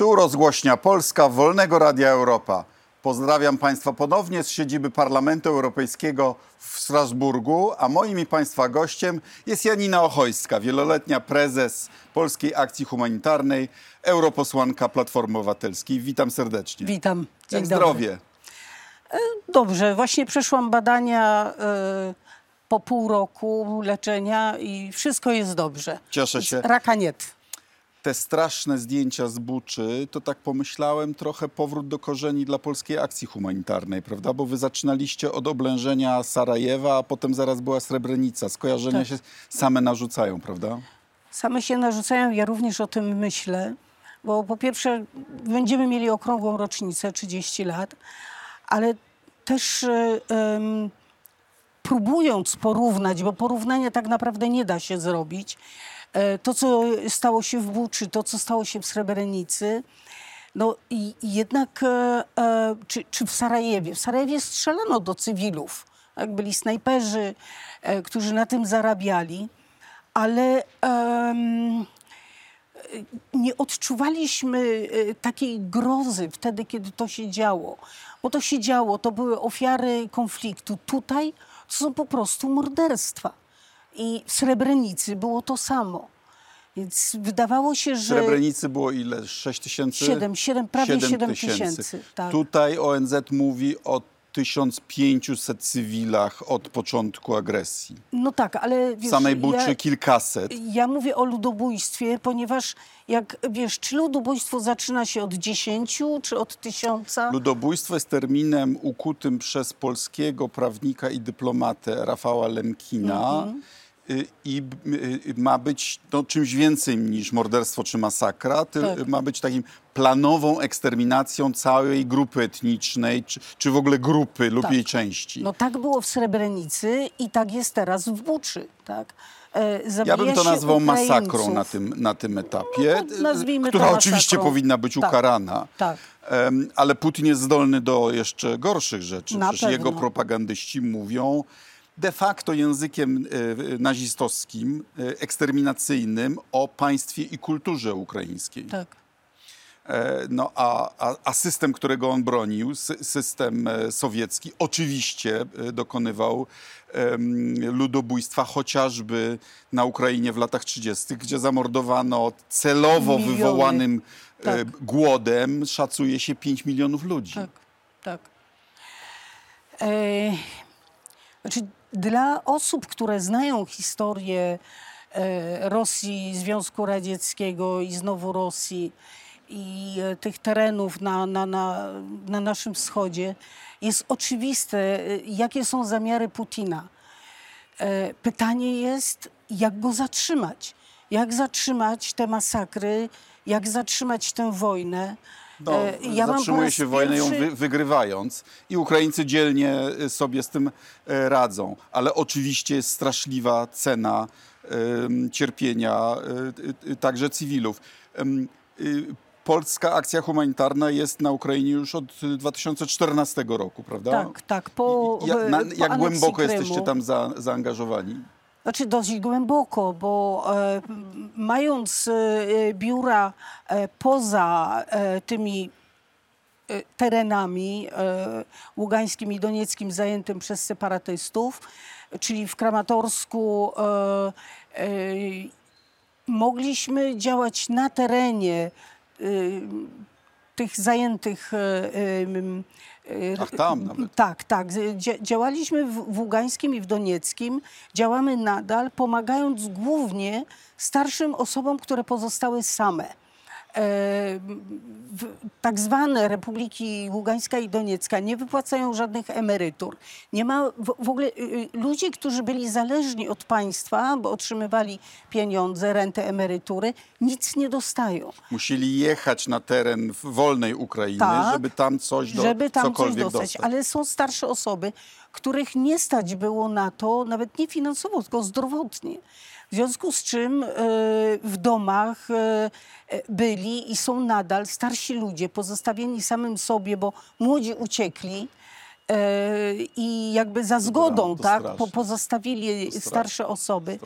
Tu rozgłośnia Polska Wolnego Radia Europa. Pozdrawiam Państwa ponownie z siedziby Parlamentu Europejskiego w Strasburgu, a moim i Państwa gościem jest Janina Ochojska, wieloletnia prezes Polskiej Akcji Humanitarnej, europosłanka Platformy Obywatelskiej. Witam serdecznie. Witam. Dzień Jak zdrowie? Dobrze, właśnie przeszłam badania e, po pół roku leczenia i wszystko jest dobrze. Cieszę się. Raka nie. Te straszne zdjęcia z Buczy, to tak pomyślałem trochę powrót do korzeni dla Polskiej Akcji Humanitarnej, prawda? Bo wy zaczynaliście od oblężenia Sarajewa, a potem zaraz była Srebrenica. Skojarzenia Tak. się same narzucają, prawda? Same się narzucają, ja również o tym myślę, bo po pierwsze będziemy mieli okrągłą rocznicę, 30 lat, ale też em, próbując porównać, bo porównania tak naprawdę nie da się zrobić, to co stało się w Buczy, to co stało się w Srebrenicy, no i jednak, e, e, czy, czy w Sarajewie, w Sarajewie strzelano do cywilów, tak? byli snajperzy, e, którzy na tym zarabiali, ale em, nie odczuwaliśmy e, takiej grozy wtedy, kiedy to się działo. Bo to się działo, to były ofiary konfliktu. Tutaj to są po prostu morderstwa. I w Srebrenicy było to samo. Więc wydawało się, W że... Srebrenicy było ile? 6 tysięcy? Siedem, siedem, prawie Siedem siedem tysięcy, tak. Tutaj ONZ mówi o 1500 cywilach od początku agresji. No tak, ale W wiesz, samej Buczy ja, kilkaset. ja mówię o ludobójstwie, ponieważ jak wiesz, czy ludobójstwo zaczyna się od dziesięciu, czy od tysiąca? Ludobójstwo jest terminem ukutym przez polskiego prawnika i dyplomatę Rafała Lemkina Mhm. Y, i y, ma być no, czymś więcej niż morderstwo czy masakra. Tak. Ma być takim planową eksterminacją całej grupy etnicznej, czy, czy w ogóle grupy lub Tak. jej części. No tak było w Srebrenicy i tak jest teraz w Buczy, tak? E, Ja bym to nazwał masakrą Ukraińców. na tym, na tym etapie, No która oczywiście masakrą. powinna być Tak. ukarana. Tak. Em, ale Putin jest zdolny do jeszcze gorszych rzeczy. Na Przecież jego pewno. propagandyści mówią de facto językiem e, nazistowskim, e, eksterminacyjnym o państwie i kulturze ukraińskiej. Tak. E, No, a, a, a system, którego on bronił, sy- system sowiecki, oczywiście dokonywał ludobójstwa, chociażby na Ukrainie w latach 30., gdzie zamordowano celowo Miliony. wywołanym Tak. głodem, szacuje się 5 milionów ludzi. Tak, tak. E, znaczy, dla osób, które znają historię e, Rosji, Związku Radzieckiego i znowu Rosji i e, tych terenów na, na, na, na naszym wschodzie, jest oczywiste, e, jakie są zamiary Putina. Pytanie jest, jak go zatrzymać? Jak zatrzymać te masakry? Jak zatrzymać tę wojnę? No, ja zatrzymuje się wojnę ją wy, wygrywając i Ukraińcy dzielnie e, sobie z tym e, radzą. Ale oczywiście jest straszliwa cena cierpienia także cywilów. Polska akcja humanitarna jest na Ukrainie już od e, 2014 roku, prawda? Tak, tak. Po, i jak, po głęboko Krymu, jesteście tam za, zaangażowani? Znaczy dosyć głęboko, bo e, mając e, biura e, poza e, tymi e, terenami e, ługańskim i donieckim zajętym przez separatystów, czyli w Kramatorsku mogliśmy działać na terenie tych zajętych. Y, Ach, tam nawet. Tak, tak. Działaliśmy w, w Ługańskim i w Donieckim. Działamy nadal, pomagając głównie starszym osobom, które pozostały same. E, tak zwane Republiki Ługańska i Doniecka nie wypłacają żadnych emerytur. Nie ma w, ogóle y, y, ludzi, którzy byli zależni od państwa, bo otrzymywali pieniądze, rentę, emerytury, nic nie dostają. Musieli jechać na teren wolnej Ukrainy, Tak, żeby tam coś do, żeby tam coś dostać. dostać. Ale są starsze osoby, których nie stać było na to, nawet nie finansowo, tylko zdrowotnie. W związku z czym e, w domach e, e, byli i są nadal starsi ludzie pozostawieni samym sobie, bo młodzi uciekli. E, i jakby za zgodą, to tak, straszne. po, pozostawili starsze osoby.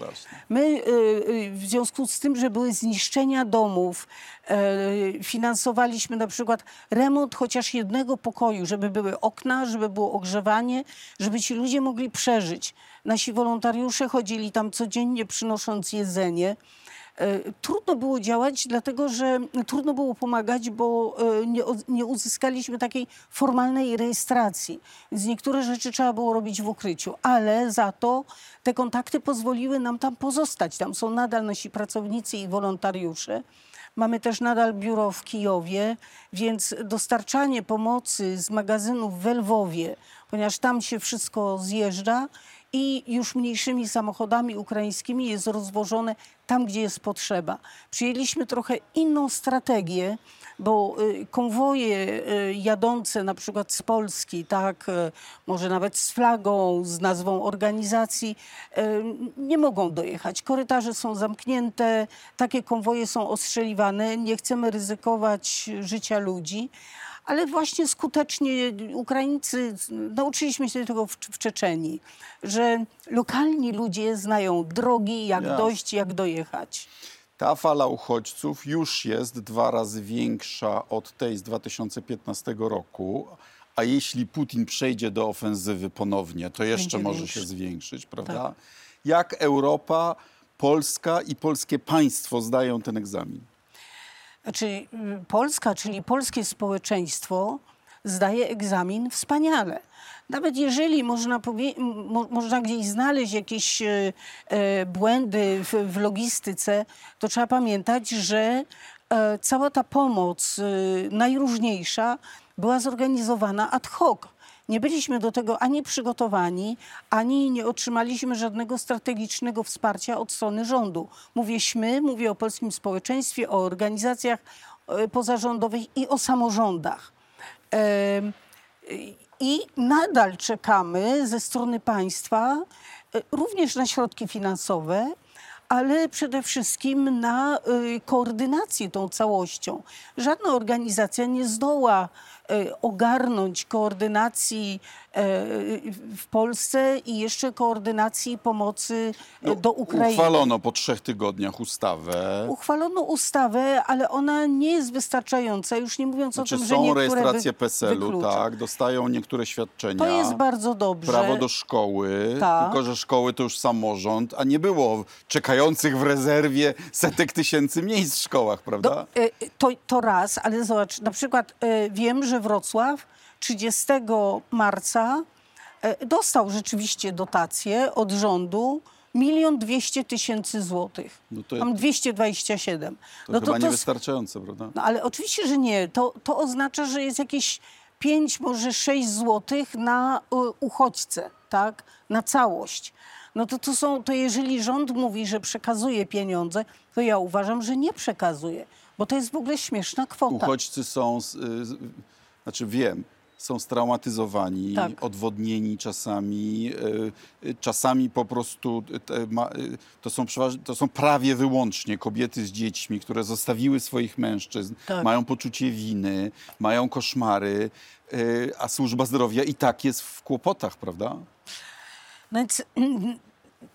My y, y, w związku z tym, że były zniszczenia domów, e, finansowaliśmy na przykład remont chociaż jednego pokoju, żeby były okna, żeby było ogrzewanie, żeby ci ludzie mogli przeżyć. Nasi wolontariusze chodzili tam codziennie przynosząc jedzenie. E, Trudno było działać, dlatego że trudno było pomagać, bo e, nie, nie uzyskaliśmy takiej formalnej rejestracji. Więc niektóre rzeczy trzeba było robić w ukryciu, ale za to te kontakty pozwoliły nam tam pozostać. Tam są nadal nasi pracownicy i wolontariusze. Mamy też nadal biuro w Kijowie, więc dostarczanie pomocy z magazynów w Lwowie, ponieważ tam się wszystko zjeżdża i już mniejszymi samochodami ukraińskimi jest rozwożone tam, gdzie jest potrzeba. Przyjęliśmy trochę inną strategię, bo y, konwoje y, jadące na przykład z Polski, tak, y, może nawet z flagą, z nazwą organizacji, nie mogą dojechać. Korytarze są zamknięte, takie konwoje są ostrzeliwane. Nie chcemy ryzykować życia ludzi. Ale właśnie skutecznie Ukraińcy, nauczyliśmy się tego w, w Czeczenii, że lokalni ludzie znają drogi, jak dojść, jak dojechać. Ta fala uchodźców już jest dwa razy większa od tej z 2015 roku. A jeśli Putin przejdzie do ofensywy ponownie, to jeszcze Będzie może większy. się zwiększyć, prawda? Tak. Jak Europa, Polska i polskie państwo zdają ten egzamin? Znaczy, y, Polska, czyli polskie społeczeństwo, zdaje egzamin wspaniale. Nawet jeżeli można, mo, można gdzieś znaleźć jakieś e, e, błędy w, w logistyce, to trzeba pamiętać, że e, cała ta pomoc e, najróżniejsza była zorganizowana ad hoc. Nie byliśmy do tego ani przygotowani, ani nie otrzymaliśmy żadnego strategicznego wsparcia od strony rządu. Mówię mówię o polskim społeczeństwie, o organizacjach e, pozarządowych i o samorządach. I nadal czekamy ze strony państwa e, również na środki finansowe, ale przede wszystkim na y, koordynację tą całością. Żadna organizacja nie zdoła ogarnąć koordynacji y, w Polsce i jeszcze koordynacji pomocy y, do Ukrainy. Uchwalono po trzech tygodniach ustawę. Uchwalono ustawę, ale ona nie jest wystarczająca, już nie mówiąc Znaczy o tym, że są niektóre rejestracje wy- PESEL-u, tak, dostają niektóre świadczenia. To jest bardzo dobrze. Prawo do szkoły, Tak. tylko że szkoły to już samorząd, a nie było czekających w rezerwie setek tysięcy miejsc w szkołach, prawda? Do, e, to, to raz, ale zobacz, na przykład e, wiem, że Wrocław 30 marca e, dostał rzeczywiście dotację od rządu milion dwieście tysięcy złotych. No to- Mam 227. to no chyba to, to, niewystarczające, prawda? no ale oczywiście, że nie. To, to oznacza, że jest jakieś 5, może 6 złotych na y, uchodźcę, tak? Na całość. No to, to są, to jeżeli rząd mówi, że przekazuje pieniądze, to ja uważam, że nie przekazuje, bo to jest w ogóle śmieszna kwota. Uchodźcy są, z- y, znaczy wiem, są straumatyzowani, Tak. odwodnieni czasami, y, y, czasami po prostu y, to, są to są prawie wyłącznie kobiety z dziećmi, które zostawiły swoich mężczyzn, Tak. mają poczucie winy, mają koszmary, a służba zdrowia i tak jest w kłopotach, prawda? No więc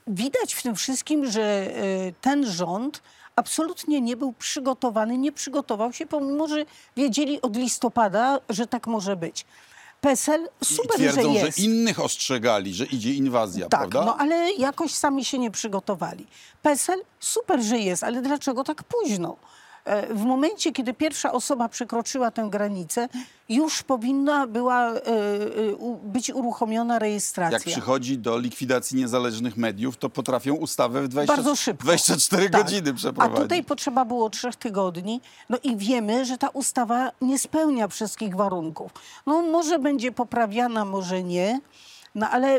widać w tym wszystkim, że ten rząd absolutnie nie był przygotowany, nie przygotował się, pomimo że wiedzieli od listopada, że tak może być. PESEL I super, twierdzą, że że innych ostrzegali, że idzie inwazja, Tak, prawda? no ale jakoś sami się nie przygotowali. PESEL super, że jest, ale dlaczego tak późno? E, W momencie, kiedy pierwsza osoba przekroczyła tę granicę, już powinna była e, e, być uruchomiona rejestracja. Jak przychodzi do likwidacji niezależnych mediów, to potrafią ustawę w 20, Bardzo szybko. 24 Tak. godziny A przeprowadzić. tutaj potrzeba było trzech tygodni. No i wiemy, że ta ustawa nie spełnia wszystkich warunków. No może będzie poprawiana, może nie. No ale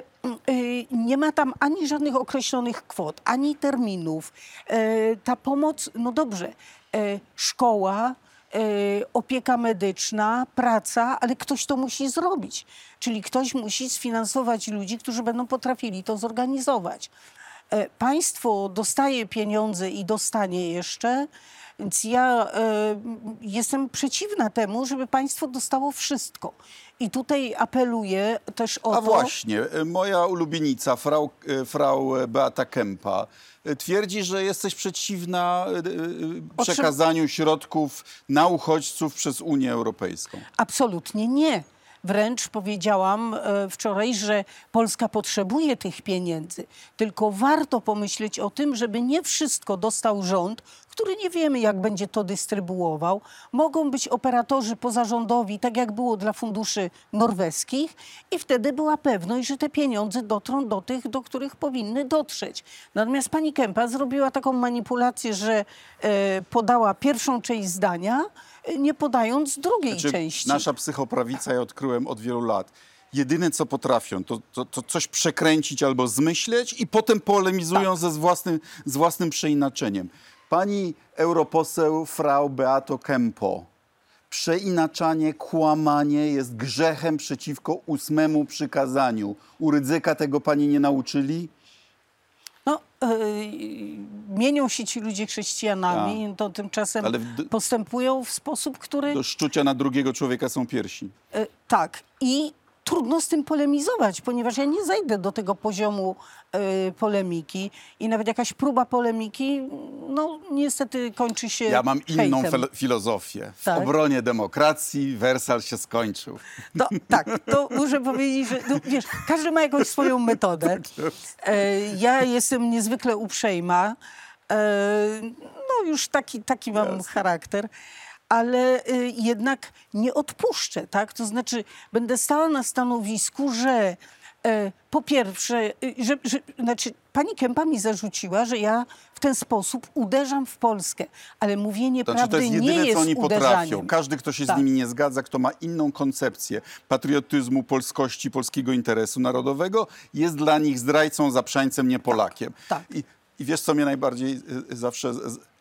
y, nie ma tam ani żadnych określonych kwot, ani terminów. Y, ta pomoc, no dobrze, y, szkoła, y, opieka medyczna, praca, ale ktoś to musi zrobić. Czyli ktoś musi sfinansować ludzi, którzy będą potrafili to zorganizować. E, Państwo dostaje pieniądze i dostanie jeszcze, więc ja m, jestem przeciwna temu, żeby państwo dostało wszystko. I tutaj apeluję też o A to... właśnie, e, moja ulubienica, frau, e, frau Beata Kempa, twierdzi, że jesteś przeciwna przekazaniu środków na uchodźców przez Unię Europejską. Absolutnie nie. Wręcz powiedziałam wczoraj, że Polska potrzebuje tych pieniędzy. Tylko warto pomyśleć o tym, żeby nie wszystko dostał rząd, który nie wiemy, jak będzie to dystrybuował. Mogą być operatorzy pozarządowi, tak jak było dla funduszy norweskich, i wtedy była pewność, że te pieniądze dotrą do tych, do których powinny dotrzeć. Natomiast pani Kępa zrobiła taką manipulację, że e, podała pierwszą część zdania, e, nie podając drugiej Znaczy, części. Nasza psychoprawica, ja odkryłem od wielu lat, jedyne co potrafią, to, to, to coś przekręcić albo zmyśleć i potem polemizują ze z własnym, z własnym przeinaczeniem. Pani europoseł Frau Beato Kempo, przeinaczanie, kłamanie jest grzechem przeciwko ósmemu przykazaniu. U Rydzyka tego pani nie nauczyli? No, e, mienią się ci ludzie chrześcijanami, to tymczasem Ale w- postępują w sposób, który... Do szczucia na drugiego człowieka są piersi. E, tak. I trudno z tym polemizować, ponieważ ja nie zajdę do tego poziomu e, polemiki i nawet jakaś próba polemiki, no niestety kończy się Ja mam inną hejtem. filozofię. W Tak. obronie demokracji Wersal się skończył. No, tak, to muszę powiedzieć, że no, wiesz, każdy ma jakąś swoją metodę. E, ja jestem niezwykle uprzejma. E, no już taki, taki mam charakter. Ale e, jednak nie odpuszczę, tak? To znaczy będę stała na stanowisku, że e, po pierwsze, e, że, że, znaczy pani Kępa mi zarzuciła, że ja w ten sposób uderzam w Polskę. Ale mówienie Znaczy, prawdy to jest nie jedyne, jest co oni potrafią. Każdy, kto się Tak. z nimi nie zgadza, kto ma inną koncepcję patriotyzmu, polskości, polskiego interesu narodowego, jest dla nich zdrajcą, zaprzańcem, nie Polakiem. tak. I, I wiesz, co mnie najbardziej y, y, zawsze...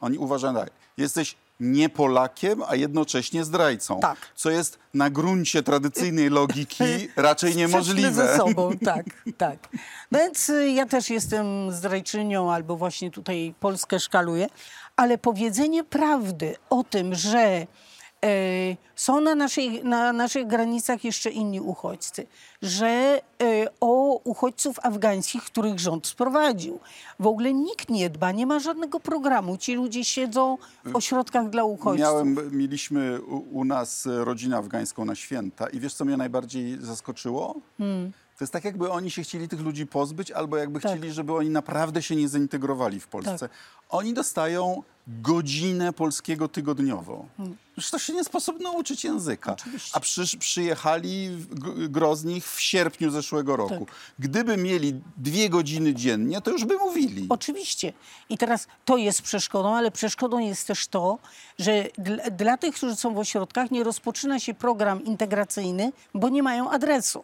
Oni uważają tak, jesteś nie Polakiem, a jednocześnie zdrajcą. Tak. Co jest na gruncie tradycyjnej logiki raczej niemożliwe. ze sobą, tak, tak. No więc y, ja też jestem zdrajczynią albo właśnie tutaj Polskę szkaluję, ale powiedzenie prawdy o tym, że są na, naszej, na naszych granicach jeszcze inni uchodźcy, że e, o uchodźców afgańskich, których rząd sprowadził. W ogóle nikt nie dba, nie ma żadnego programu. Ci ludzie siedzą w ośrodkach dla uchodźców. Miałem, mieliśmy u, u nas e, rodzinę afgańską na święta i wiesz, co mnie najbardziej zaskoczyło? To jest tak, jakby oni się chcieli tych ludzi pozbyć, albo jakby Tak. chcieli, żeby oni naprawdę się nie zintegrowali w Polsce. Tak. Oni dostają godzinę polskiego tygodniowo. Przecież to się nie sposób nauczyć języka. Oczywiście. A przysz, przyjechali Groznich w sierpniu zeszłego roku. Tak. Gdyby mieli dwie godziny dziennie, to już by mówili. Oczywiście. I teraz to jest przeszkodą, ale przeszkodą jest też to, że dla, dla tych, którzy są w ośrodkach, nie rozpoczyna się program integracyjny, bo nie mają adresu.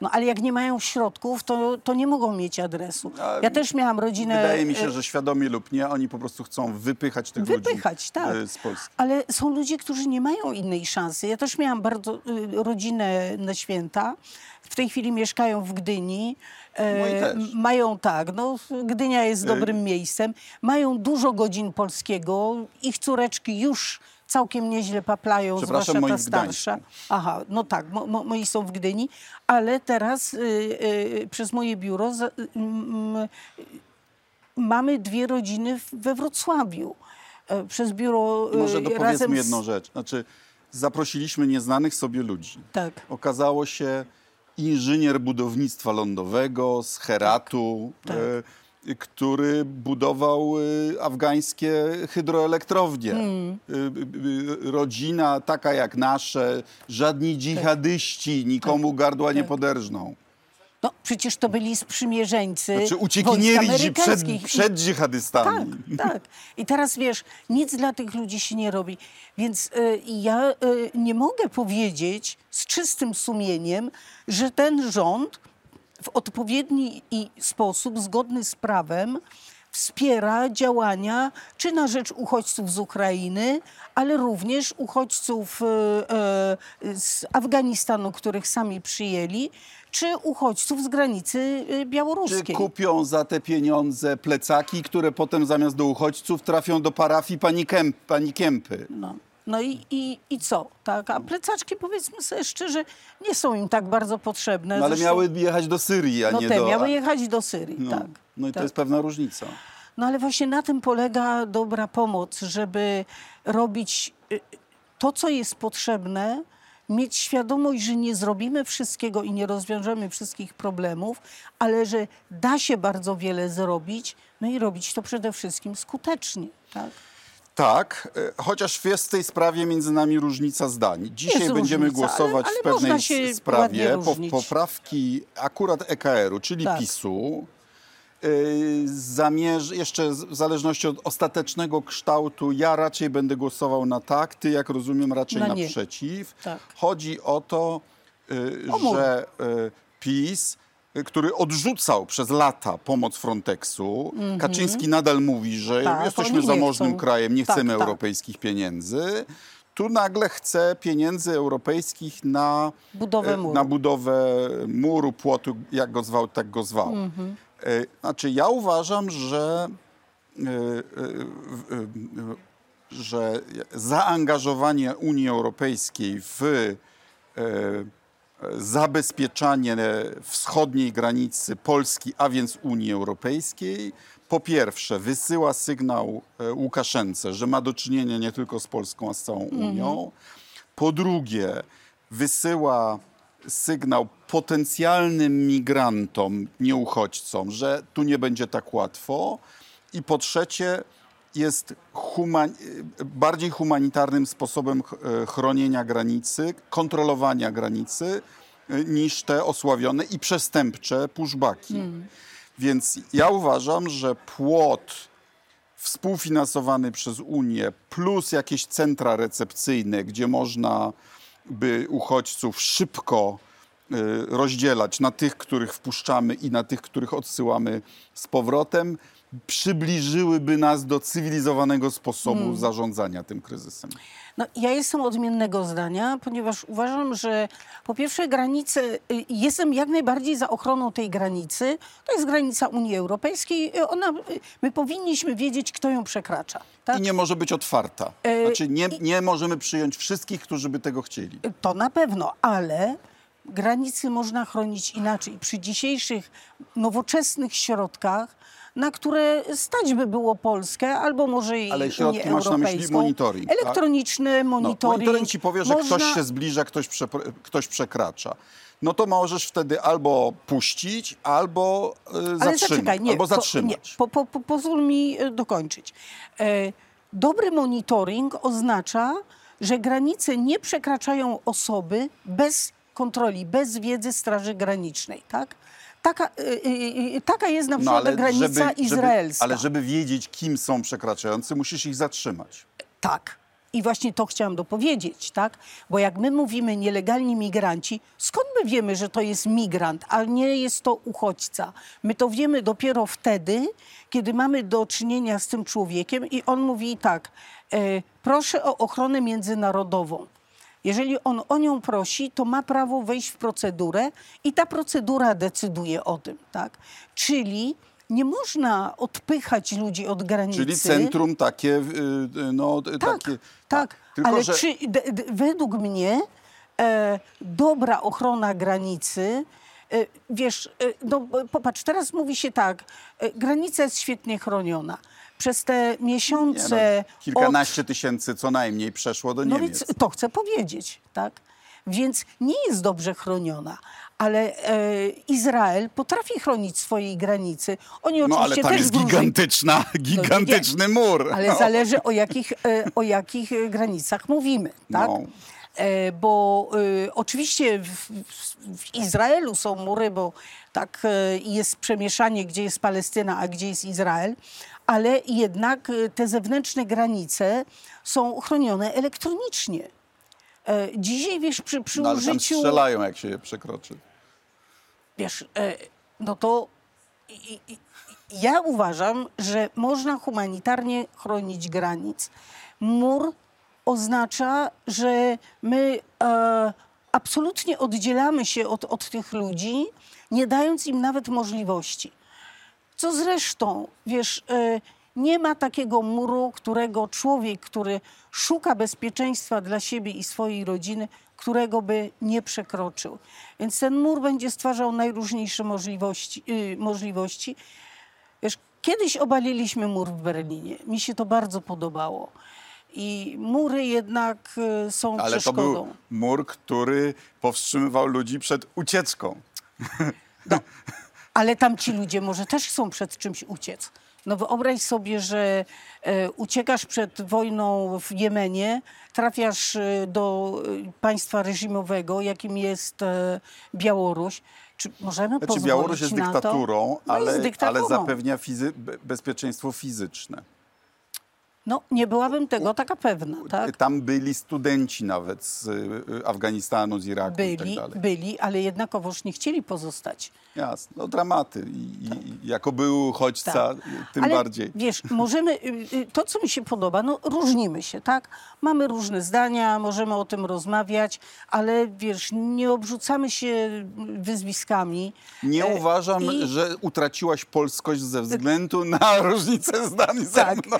No ale jak nie mają środków, to, to nie mogą mieć adresu. A Ja też miałam rodzinę. Wydaje mi e, się, że świadomie lub nie, oni po prostu chcą wypychać tych ludzi Wypychać, tak. e, z Polski. Ale są ludzie, którzy nie mają innej szansy. Ja też miałam bardzo y, rodzinę na święta. W tej chwili mieszkają w Gdyni. E, m- Mają tak, no Gdynia jest Y- dobrym miejscem. Mają dużo godzin polskiego. Ich córeczki już całkiem nieźle paplają, zwłaszcza ta starsza. Aha, no tak, mo, mo, moi są w Gdyni, ale teraz y, y, przez moje biuro y, mamy dwie rodziny we Wrocławiu. E, Przez biuro może y, dopowiedzmy razem jedną z, rzecz. Znaczy, zaprosiliśmy nieznanych sobie ludzi. Tak. Okazało się inżynier budownictwa lądowego z Heratu, Tak. e, który budował e, afgańskie hydroelektrownie. Hmm. E, e, rodzina taka jak nasze, żadni dżihadyści nikomu gardła nie Tak. poderżną. No przecież to byli sprzymierzeńcy Znaczy wojsk uciekinierzi przed, przed dżihadystami. Tak, tak. I teraz wiesz, nic dla tych ludzi się nie robi. Więc y, ja y, nie mogę powiedzieć z czystym sumieniem, że ten rząd w odpowiedni sposób, zgodny z prawem, wspiera działania czy na rzecz uchodźców z Ukrainy, ale również uchodźców e, e, z Afganistanu, których sami przyjęli, czy uchodźców z granicy e, Czy białoruskiej. kupią za te pieniądze plecaki, które potem zamiast do uchodźców trafią do parafii pani, Kęp, pani Kępy? No, no i, i, i co? Tak? A plecaczki, powiedzmy sobie szczerze, nie są im tak bardzo potrzebne. No, ale Zresztą- miały jechać do Syrii, a no nie te do... miały jechać do Syrii, no, tak. no i to tak. jest pewna różnica. No ale właśnie na tym polega dobra pomoc, żeby robić y, to, co jest potrzebne, mieć świadomość, że nie zrobimy wszystkiego i nie rozwiążemy wszystkich problemów, ale że da się bardzo wiele zrobić, no i robić to przede wszystkim skutecznie. Tak? Tak, e, chociaż jest w tej sprawie między nami różnica zdań. Dzisiaj Jest będziemy różnica, głosować ale- w ale pewnej się s- sprawie po, poprawki akurat EKR-u, czyli Tak. PiSu. Yy, Zamierz, jeszcze w zależności od ostatecznego kształtu, ja raczej będę głosował na tak, ty jak rozumiem raczej Na na, przeciw. Tak. Chodzi o to, yy, mur. że yy, PiS, który odrzucał przez lata pomoc Frontexu, Kaczyński nadal mówi, że. Tak, jesteśmy zamożnym krajem, nie Tak, chcemy tak. europejskich pieniędzy. Tu nagle chce pieniędzy europejskich na Budowę e, muru. Na budowę muru, płotu, jak go zwał, tak go zwał. Mhm. E, Znaczy, ja uważam, że, e, że zaangażowanie Unii Europejskiej w zabezpieczanie wschodniej granicy Polski, a więc Unii Europejskiej, po pierwsze wysyła sygnał e, Łukaszence, że ma do czynienia nie tylko z Polską, a z całą Unią. Po drugie, wysyła sygnał potencjalnym migrantom, nie uchodźcom, że tu nie będzie tak łatwo. I po trzecie, jest human, bardziej humanitarnym sposobem e, chronienia granicy, kontrolowania granicy e, niż te osławione i przestępcze pushbacki. Więc ja uważam, że płot współfinansowany przez Unię plus jakieś centra recepcyjne, gdzie można by uchodźców szybko y, rozdzielać na tych, których wpuszczamy i na tych, których odsyłamy z powrotem, przybliżyłyby nas do cywilizowanego sposobu zarządzania tym kryzysem. No, ja jestem odmiennego zdania, ponieważ uważam, że po pierwsze granice, y, jestem jak najbardziej za ochroną tej granicy. To jest granica Unii Europejskiej. Y, Ona, y, my powinniśmy wiedzieć, kto ją przekracza. Tak? I nie może być otwarta. Znaczy nie, nie możemy przyjąć wszystkich, którzy by tego chcieli. To na pewno, ale granicy można chronić inaczej. Przy dzisiejszych nowoczesnych środkach, na które stać by było Polskę, albo może i Ale środki Unię masz na myśli monitoring, tak? Elektroniczny No, monitoring. monitoring ci powie, że Można- ktoś się zbliża, ktoś, przepr- ktoś przekracza. No to możesz wtedy albo puścić, albo y, Ale zatrzymać. zaczekaj, nie, albo po, zatrzymać. nie po, po, po, pozwól mi e, dokończyć. E, dobry monitoring oznacza, że granice nie przekraczają osoby bez kontroli, bez wiedzy Straży Granicznej, tak? Taka, e, taka jest na No, przykład ale granica żeby, żeby, izraelska. ale żeby wiedzieć, kim są przekraczający, musisz ich zatrzymać. Tak. I właśnie to chciałam dopowiedzieć, tak? Bo jak my mówimy nielegalni migranci, skąd my wiemy, że to jest migrant, a nie jest to uchodźca? My to wiemy dopiero wtedy, kiedy mamy do czynienia z tym człowiekiem i on mówi tak, e, proszę o ochronę międzynarodową. Jeżeli on o nią prosi, to ma prawo wejść w procedurę i ta procedura decyduje o tym, tak? Czyli nie można odpychać ludzi od granicy. Czyli centrum takie, y, y, no y, Tak, takie... tak. Tylko, ale że czy, d, d, według mnie e, dobra ochrona granicy, wiesz, e, no e, popatrz, teraz mówi się tak, e, granica jest świetnie chroniona. Przez te nie, miesiące... no, kilkanaście tysięcy co najmniej przeszło do No Niemiec. więc to chcę powiedzieć, tak? Więc nie jest dobrze chroniona. Ale e, Izrael potrafi chronić swojej granicy. Oni No ale oczywiście tam też jest gigantyczna, gigantyczny mur. ale no. zależy o jakich, e, o jakich e, granicach mówimy, tak? No. E, Bo e, oczywiście w, w, Izraelu są mury, bo tak e, jest przemieszanie, gdzie jest Palestyna, a gdzie jest Izrael, ale jednak te zewnętrzne granice są chronione elektronicznie. Dzisiaj, wiesz, przy, przy No, użyciu... strzelają, jak się je przekroczy. Wiesz, no to ja uważam, że można humanitarnie chronić granic. Mur oznacza, że my e, absolutnie oddzielamy się od, od tych ludzi, nie dając im nawet możliwości. Co zresztą, wiesz, e, nie ma takiego muru, którego człowiek, który szuka bezpieczeństwa dla siebie i swojej rodziny, którego by nie przekroczył. Więc ten mur będzie stwarzał najróżniejsze możliwości. y, możliwości. Wiesz, kiedyś obaliliśmy mur w Berlinie. Mi się to bardzo podobało. I mury jednak y, są Ale to przeszkodą. był mur, który powstrzymywał ludzi przed ucieczką. Ale tam ci ludzie może też chcą przed czymś uciec. No wyobraź sobie, że e, uciekasz przed wojną w Jemenie, trafiasz e, do e, państwa reżimowego, jakim jest Białoruś. Czy możemy Znaczy, pozwolić Białoruś jest na to? dyktaturą, No ale, jest dyktaturą. ale zapewnia fizy- be- bezpieczeństwo fizyczne. No nie byłabym tego taka pewna, tak? Tam byli studenci nawet z y, Afganistanu, z Iraku i tak Byli, dalej. byli, ale jednakowoż nie chcieli pozostać. Jasne, no dramaty. I, i, jako był uchodźca, Tak. tym Ale bardziej. Wiesz, możemy, y, y, to co mi się podoba, no różnimy się, tak? Mamy różne zdania, możemy o tym rozmawiać, ale wiesz, nie obrzucamy się wyzwiskami. Nie E, uważam, i- że utraciłaś polskość ze względu na różnicę zdań ze Tak. mną.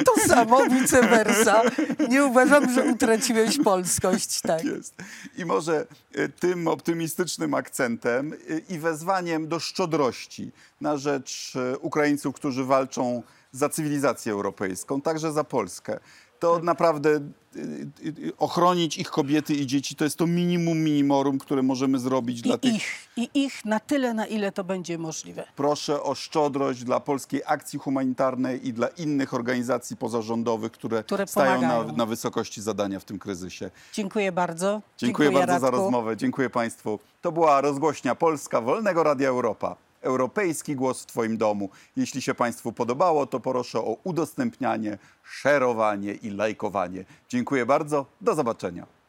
I to samo, vice versa. Nie uważam, że utraciłeś polskość, tak. Jest. I może e, tym optymistycznym akcentem e, i wezwaniem do szczodrości na rzecz e, Ukraińców, którzy walczą za cywilizację europejską, także za Polskę. To naprawdę e, e, ochronić ich kobiety i dzieci to jest to minimum minimorum, które możemy zrobić dla I tych. ich, I ich na tyle, na ile to będzie możliwe. Proszę o szczodrość dla Polskiej Akcji Humanitarnej i dla innych organizacji pozarządowych, które, Które stają na, na wysokości zadania w tym kryzysie. Dziękuję bardzo. Dziękuję, bardzo za Radku. rozmowę. Dziękuję Państwu. To była rozgłośnia Polska Wolnego Radia Europa. Europejski głos w Twoim domu. Jeśli się Państwu podobało, to proszę o udostępnianie, szerowanie i lajkowanie. Dziękuję bardzo. Do zobaczenia.